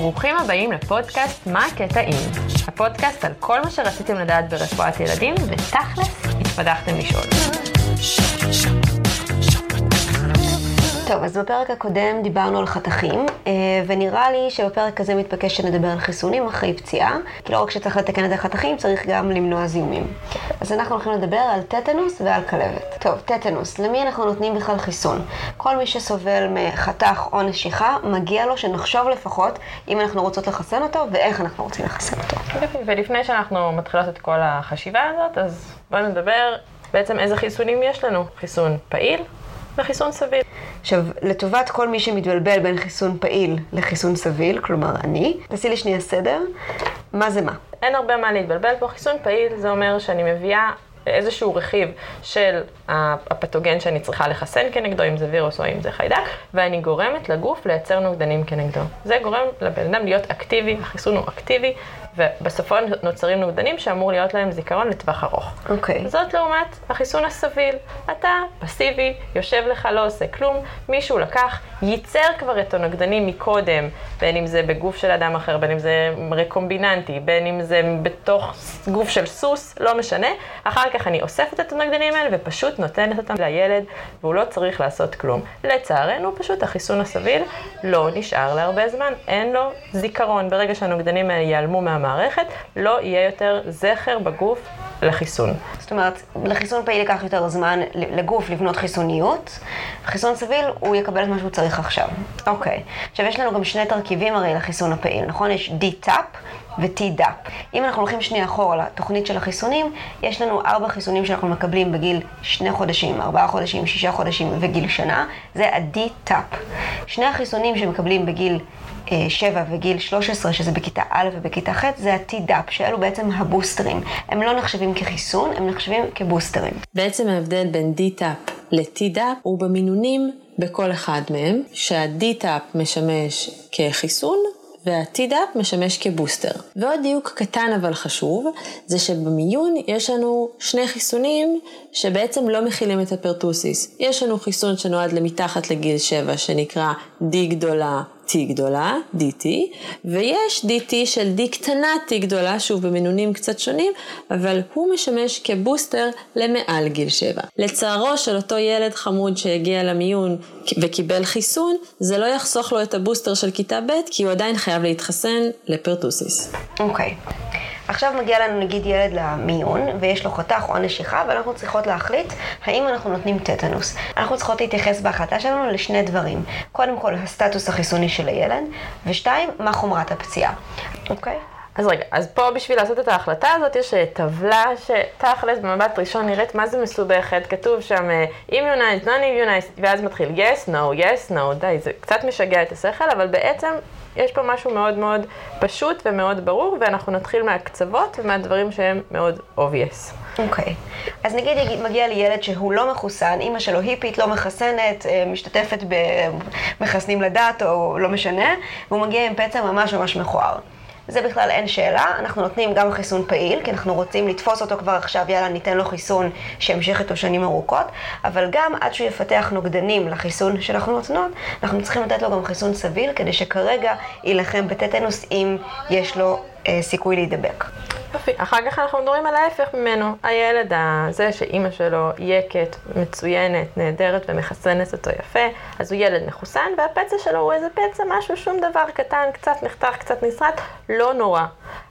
ברוכים הבאים לפודקאסט מה הקטע אם, הפודקאסט על כל מה שרציתם לדעת ברפואת ילדים, ותכלס התפתחתם לשאול. טוב, אז בפרק הקודם דיברנו על חתכים, אה, ונראה לי שבפרק הזה מתבקש שנדבר על חיסונים אחרי פציעה, כי לא רק שצריך לתקן את החתכים, צריך גם למנוע זיהומים. אז אנחנו הולכים לדבר על טטנוס ועל כלבת. טוב, טטנוס, למי אנחנו נותנים בכלל חיסון? כל מי שסובל מחתך או נשיכה, מגיע לו שנחשוב לפחות אם אנחנו רוצות לחסן אותו ואיך אנחנו רוצים לחסן אותו. ולפני שאנחנו מתחילות את כל החשיבה הזאת, אז בואו נדבר בעצם איזה חיסונים יש לנו. חיסון פעיל וחיסון סביל. עכשיו, לטובת כל מי שמתבלבל בין חיסון פעיל לחיסון סביל, כלומר אני, תעשי לי שנייה סדר, מה זה מה? אין הרבה מה להתבלבל פה. חיסון פעיל זה אומר שאני מביאה איזשהו רכיב של הפתוגן שאני צריכה לחסן כנגדו, אם זה וירוס או אם זה חיידק, ואני גורמת לגוף לייצר נוגדנים כנגדו. זה גורם לבן אדם להיות אקטיבי, החיסון הוא אקטיבי, ובסופו נוצרים נוגדנים שאמור להיות להם זיכרון לטווח ארוך. אוקיי. Okay. זאת לעומת החיסון הסביל. אתה פסיבי, יושב לך, לא עושה כלום, מישהו לקח, ייצר כבר את הנוגדנים מקודם, בין אם זה בגוף של אדם אחר, בין אם זה רקומביננטי, בין אם זה בתוך גוף של סוס, לא משנה. אחר כך אני אוספת את הנוגדנים האלה ופשוט נותנת אותם לילד, והוא לא צריך לעשות כלום. לצערנו, פשוט החיסון הסביל לא נשאר להרבה זמן, אין לו זיכרון. ברגע שהנוגדנים האלה ייעלמו מה... המערכת, לא יהיה יותר זכר בגוף לחיסון. זאת אומרת, לחיסון פעיל ייקח יותר זמן לגוף לבנות חיסוניות, חיסון סביל הוא יקבל את מה שהוא צריך עכשיו. אוקיי. עכשיו יש לנו גם שני תרכיבים הרי לחיסון הפעיל, נכון? יש D-TAP ו-T-DAP. אם אנחנו הולכים שנייה אחורה לתוכנית של החיסונים, יש לנו ארבע חיסונים שאנחנו מקבלים בגיל שני חודשים, ארבעה חודשים, שישה חודשים וגיל שנה, זה ה-D-TAP. שני החיסונים שמקבלים בגיל 7 וגיל 13, שזה בכיתה א' ובכיתה ח', זה ה-Tdap, שאלו בעצם הבוסטרים. הם לא נחשבים כחיסון, הם נחשבים כבוסטרים. בעצם ההבדל בין D-Tap ל-Tdap הוא במינונים בכל אחד מהם, שה-D-Tap משמש כחיסון, וה-Tdap משמש כבוסטר. ועוד דיוק קטן אבל חשוב, זה שבמיון יש לנו שני חיסונים שבעצם לא מכילים את הפרטוסיס. יש לנו חיסון שנועד למתחת לגיל 7 שנקרא D גדולה T גדולה, DT, ויש DT של D קטנה T גדולה, שוב במינונים קצת שונים, אבל הוא משמש כבוסטר למעל גיל 7. לצערו של אותו ילד חמוד שהגיע למיון וקיבל חיסון, זה לא יחסוך לו את הבוסטר של כיתה ב', כי הוא עדיין חייב להתחסן לפרטוסיס. אוקיי. Okay. עכשיו מגיע לנו נגיד ילד למיון, ויש לו חתך או נשיכה, ואנחנו צריכות להחליט האם אנחנו נותנים טטנוס. אנחנו צריכות להתייחס בהחלטה שלנו לשני דברים. קודם כל, הסטטוס החיסוני של הילד, ושתיים, מה חומרת הפציעה. אוקיי? אז רגע, אז פה בשביל לעשות את ההחלטה הזאת יש אה, טבלה שתכלס במבט ראשון נראית מה זה מסובכת, כתוב שם אה, immunized, non-immunized, ואז מתחיל yes, no, yes, no, די, זה קצת משגע את השכל, אבל בעצם יש פה משהו מאוד מאוד פשוט ומאוד ברור, ואנחנו נתחיל מהקצוות ומהדברים שהם מאוד obvious. אוקיי. Okay. אז נגיד מגיע לי ילד שהוא לא מחוסן, אימא שלו היפית, לא מחסנת, אה, משתתפת במחסנים לדת או לא משנה, והוא מגיע עם פצע ממש ממש מכוער. זה בכלל אין שאלה, אנחנו נותנים גם חיסון פעיל, כי אנחנו רוצים לתפוס אותו כבר עכשיו, יאללה, ניתן לו חיסון שימשיך איתו שנים ארוכות, אבל גם עד שהוא יפתח נוגדנים לחיסון שאנחנו נותנות, אנחנו צריכים לתת לו גם חיסון סביל, כדי שכרגע יילחם בטטנוס אם יש לו אה, סיכוי להידבק. יופי. אחר כך אנחנו מדברים על ההפך ממנו. הילד הזה שאימא שלו יקת, מצוינת, נהדרת ומחסנת אותו יפה, אז הוא ילד מחוסן, והפצע שלו הוא איזה פצע, משהו, שום דבר קטן, קצת נחתך, קצת נסרט, לא נורא.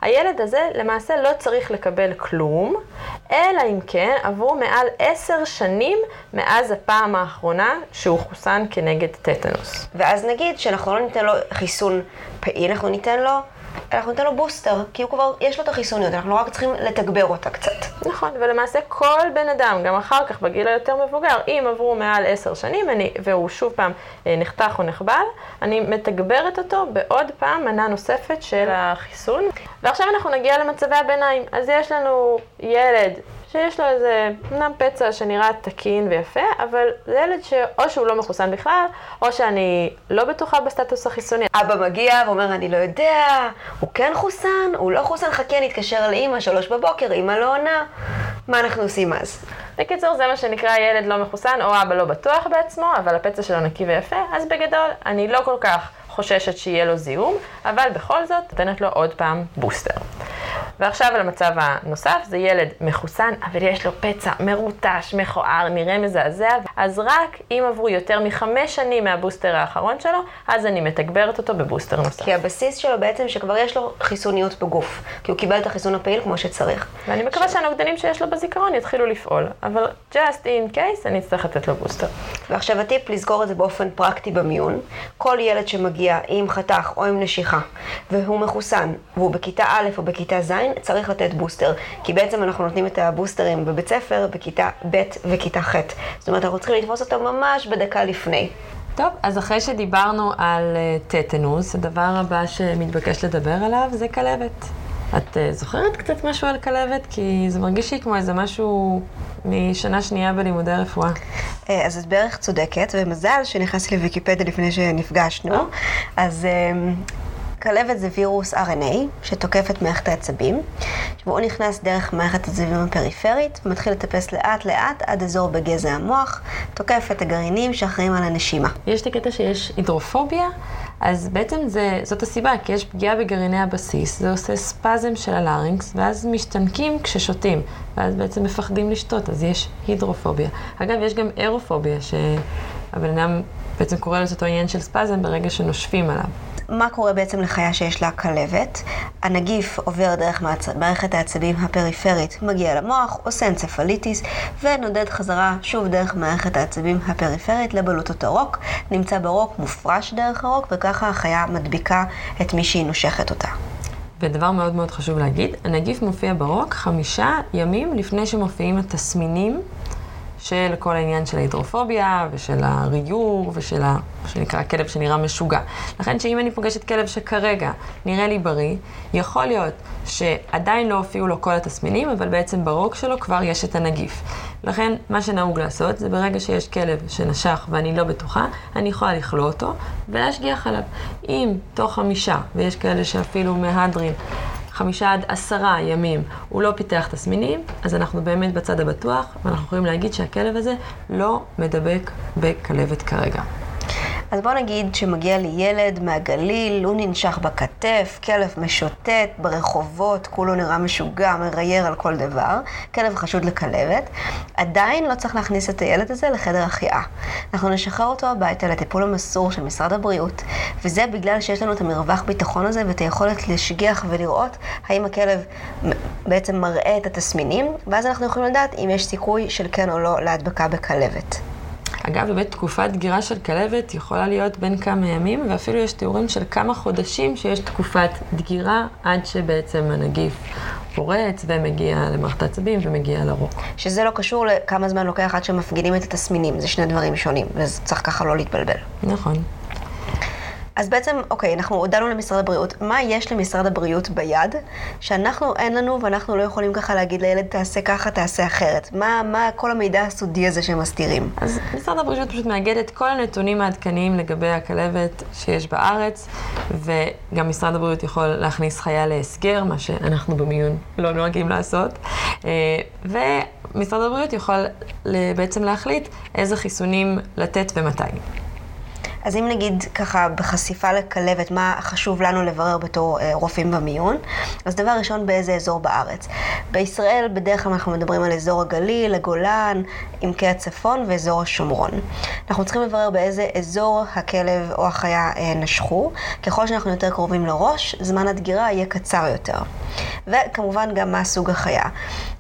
הילד הזה למעשה לא צריך לקבל כלום, אלא אם כן עברו מעל עשר שנים מאז הפעם האחרונה שהוא חוסן כנגד טטנוס. ואז נגיד שאנחנו לא ניתן לו חיסון פעיל, אנחנו ניתן לו... אנחנו ניתן לו בוסטר, כי הוא כבר, יש לו את החיסוניות, אנחנו רק צריכים לתגבר אותה קצת. נכון, ולמעשה כל בן אדם, גם אחר כך, בגיל היותר מבוגר, אם עברו מעל עשר שנים, אני, והוא שוב פעם אה, נחתך או נחבל, אני מתגברת אותו בעוד פעם מנה נוספת של החיסון. ועכשיו אנחנו נגיע למצבי הביניים. אז יש לנו ילד שיש לו איזה, אמנם פצע שנראה תקין ויפה, אבל זה ילד שאו שהוא לא מחוסן בכלל, או שאני לא בטוחה בסטטוס החיסוני. אבא מגיע ואומר, אני לא יודע, הוא כן חוסן, הוא לא חוסן, חכה, נתקשר לאימא, שלוש בבוקר, אימא לא עונה. מה אנחנו עושים אז? בקיצור, זה מה שנקרא ילד לא מחוסן, או אבא לא בטוח בעצמו, אבל הפצע שלו נקי ויפה, אז בגדול, אני לא כל כך חוששת שיהיה לו זיהום, אבל בכל זאת נותנת לו עוד פעם בוסטר. ועכשיו על המצב הנוסף, זה ילד מחוסן, אבל יש לו פצע מרוטש, מכוער, נראה מזעזע, אז רק אם עברו יותר מחמש שנים מהבוסטר האחרון שלו, אז אני מתגברת אותו בבוסטר נוסף. כי הבסיס שלו בעצם שכבר יש לו חיסוניות בגוף, כי הוא קיבל את החיסון הפעיל כמו שצריך. ואני מקווה ש... שהנוגדנים שיש לו בזיכרון יתחילו לפעול, אבל just in case אני אצטרך לתת לו בוסטר. ועכשיו הטיפ לסגור את זה באופן פרקטי במיון. כל ילד שמגיע עם חתך או עם נשיכה, והוא מחוסן, והוא בכיתה א' או בכיתה ז', צריך לתת בוסטר. כי בעצם אנחנו נותנים את הבוסטרים בבית ספר, בכיתה ב' וכיתה ח'. זאת אומרת, אנחנו צריכים לתפוס אותם ממש בדקה לפני. טוב, אז אחרי שדיברנו על טטנוס, הדבר הבא שמתבקש לדבר עליו זה כלבת. את uh, זוכרת קצת משהו על כלבת? כי זה מרגיש לי כמו איזה משהו משנה שנייה בלימודי רפואה. Uh, אז את בערך צודקת, ומזל שנכנסתי לוויקיפדיה לפני שנפגשנו. אז כלבת זה וירוס RNA שתוקף את מערכת העצבים, והוא נכנס דרך מערכת העצבים הפריפרית ומתחיל לטפס לאט לאט עד אזור בגזע המוח, תוקף את הגרעינים שאחראים על הנשימה. יש את הקטע שיש הידרופוביה, אז בעצם זה, זאת הסיבה, כי יש פגיעה בגרעיני הבסיס, זה עושה ספזם של הלארינקס, ואז משתנקים כששותים, ואז בעצם מפחדים לשתות, אז יש הידרופוביה. אגב, יש גם אירופוביה, שהבן אדם בעצם קורא לזה אותו עניין של ספזם ברגע שנושפים עליו. מה קורה בעצם לחיה שיש לה כלבת? הנגיף עובר דרך מערכת העצבים הפריפרית, מגיע למוח, עושה אנצפליטיס, ונודד חזרה שוב דרך מערכת העצבים הפריפרית לבלוטות הרוק, נמצא ברוק, מופרש דרך הרוק, וככה החיה מדביקה את מי שהיא נושכת אותה. ודבר מאוד מאוד חשוב להגיד, הנגיף מופיע ברוק חמישה ימים לפני שמופיעים התסמינים של כל העניין של ההידרופוביה ושל הריור ושל ה... מה שנקרא כלב שנראה משוגע. לכן שאם אני פוגשת כלב שכרגע נראה לי בריא, יכול להיות שעדיין לא הופיעו לו כל התסמינים, אבל בעצם ברוק שלו כבר יש את הנגיף. לכן מה שנהוג לעשות זה ברגע שיש כלב שנשך ואני לא בטוחה, אני יכולה לכלוא אותו ולהשגיח עליו. אם תוך חמישה, ויש כאלה שאפילו מהדרין, חמישה עד עשרה ימים הוא לא פיתח תסמינים, אז אנחנו באמת בצד הבטוח, ואנחנו יכולים להגיד שהכלב הזה לא מדבק בכלבת כרגע. אז בוא נגיד שמגיע לי ילד מהגליל, הוא ננשך בכתף, כלב משוטט ברחובות, כולו נראה משוגע, מרייר על כל דבר, כלב חשוד לכלבת, עדיין לא צריך להכניס את הילד הזה לחדר החייאה. אנחנו נשחרר אותו הביתה לטיפול המסור של משרד הבריאות, וזה בגלל שיש לנו את המרווח ביטחון הזה ואת היכולת להשגיח ולראות האם הכלב בעצם מראה את התסמינים, ואז אנחנו יכולים לדעת אם יש סיכוי של כן או לא להדבקה בכלבת. אגב, באמת תקופת דגירה של כלבת יכולה להיות בין כמה ימים, ואפילו יש תיאורים של כמה חודשים שיש תקופת דגירה עד שבעצם הנגיף פורץ ומגיע למערכת העצבים ומגיע לרוק. שזה לא קשור לכמה זמן לוקח עד שמפגינים את התסמינים, זה שני דברים שונים, וצריך ככה לא להתבלבל. נכון. אז בעצם, אוקיי, אנחנו הודענו למשרד הבריאות, מה יש למשרד הבריאות ביד, שאנחנו אין לנו ואנחנו לא יכולים ככה להגיד לילד, תעשה ככה, תעשה אחרת? מה, מה כל המידע הסודי הזה שהם מסתירים? אז משרד הבריאות פשוט מאגד את כל הנתונים העדכניים לגבי הכלבת שיש בארץ, וגם משרד הבריאות יכול להכניס חיה להסגר, מה שאנחנו במיון לא נוהגים לעשות, אה, ומשרד הבריאות יכול בעצם להחליט איזה חיסונים לתת ומתי. אז אם נגיד ככה בחשיפה לכלבת, מה חשוב לנו לברר בתור אה, רופאים במיון, אז דבר ראשון, באיזה אזור בארץ. בישראל בדרך כלל אנחנו מדברים על אזור הגליל, הגולן, עמקי הצפון ואזור השומרון. אנחנו צריכים לברר באיזה אזור הכלב או החיה אה, נשכו. ככל שאנחנו יותר קרובים לראש, זמן הדגירה יהיה קצר יותר. וכמובן גם מה סוג החיה.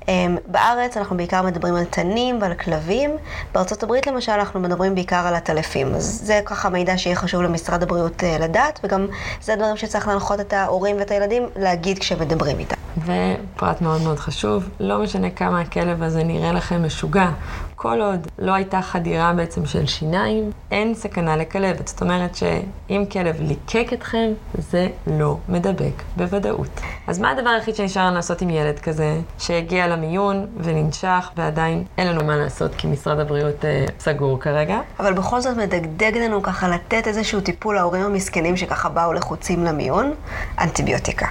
אמ, בארץ אנחנו בעיקר מדברים על תנים ועל כלבים, בארצות הברית למשל אנחנו מדברים בעיקר על עטלפים. אז זה ככה מידע שיהיה חשוב למשרד הבריאות אה, לדעת, וגם זה הדברים שצריך להנחות את ההורים ואת הילדים להגיד כשהם מדברים איתם. ופרט מאוד מאוד חשוב, לא משנה כמה הכלב הזה נראה לכם משוגע, כל עוד לא הייתה חדירה בעצם של שיניים, אין סכנה לכלבת. זאת אומרת שאם כלב ליקק אתכם, זה לא מדבק בוודאות. אז מה הדבר היחיד שנשאר לנו לעשות עם ילד כזה, שהגיע למיון וננשך ועדיין אין לנו מה לעשות כי משרד הבריאות אה, סגור כרגע? אבל בכל זאת מדגדג לנו ככה לתת איזשהו טיפול להורים המסכנים שככה באו לחוצים למיון, אנטיביוטיקה.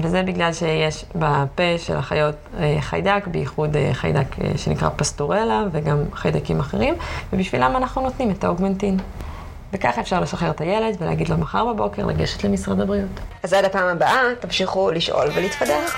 וזה בגלל שיש בפה של החיות אה, חיידק, בייחוד אה, חיידק אה, שנקרא פסטורלה וגם חיידקים אחרים, ובשבילם אנחנו נותנים את האוגמנטין. וככה אפשר לשחרר את הילד ולהגיד לו מחר בבוקר לגשת למשרד הבריאות. אז עד הפעם הבאה, תמשיכו לשאול ולהתפתח.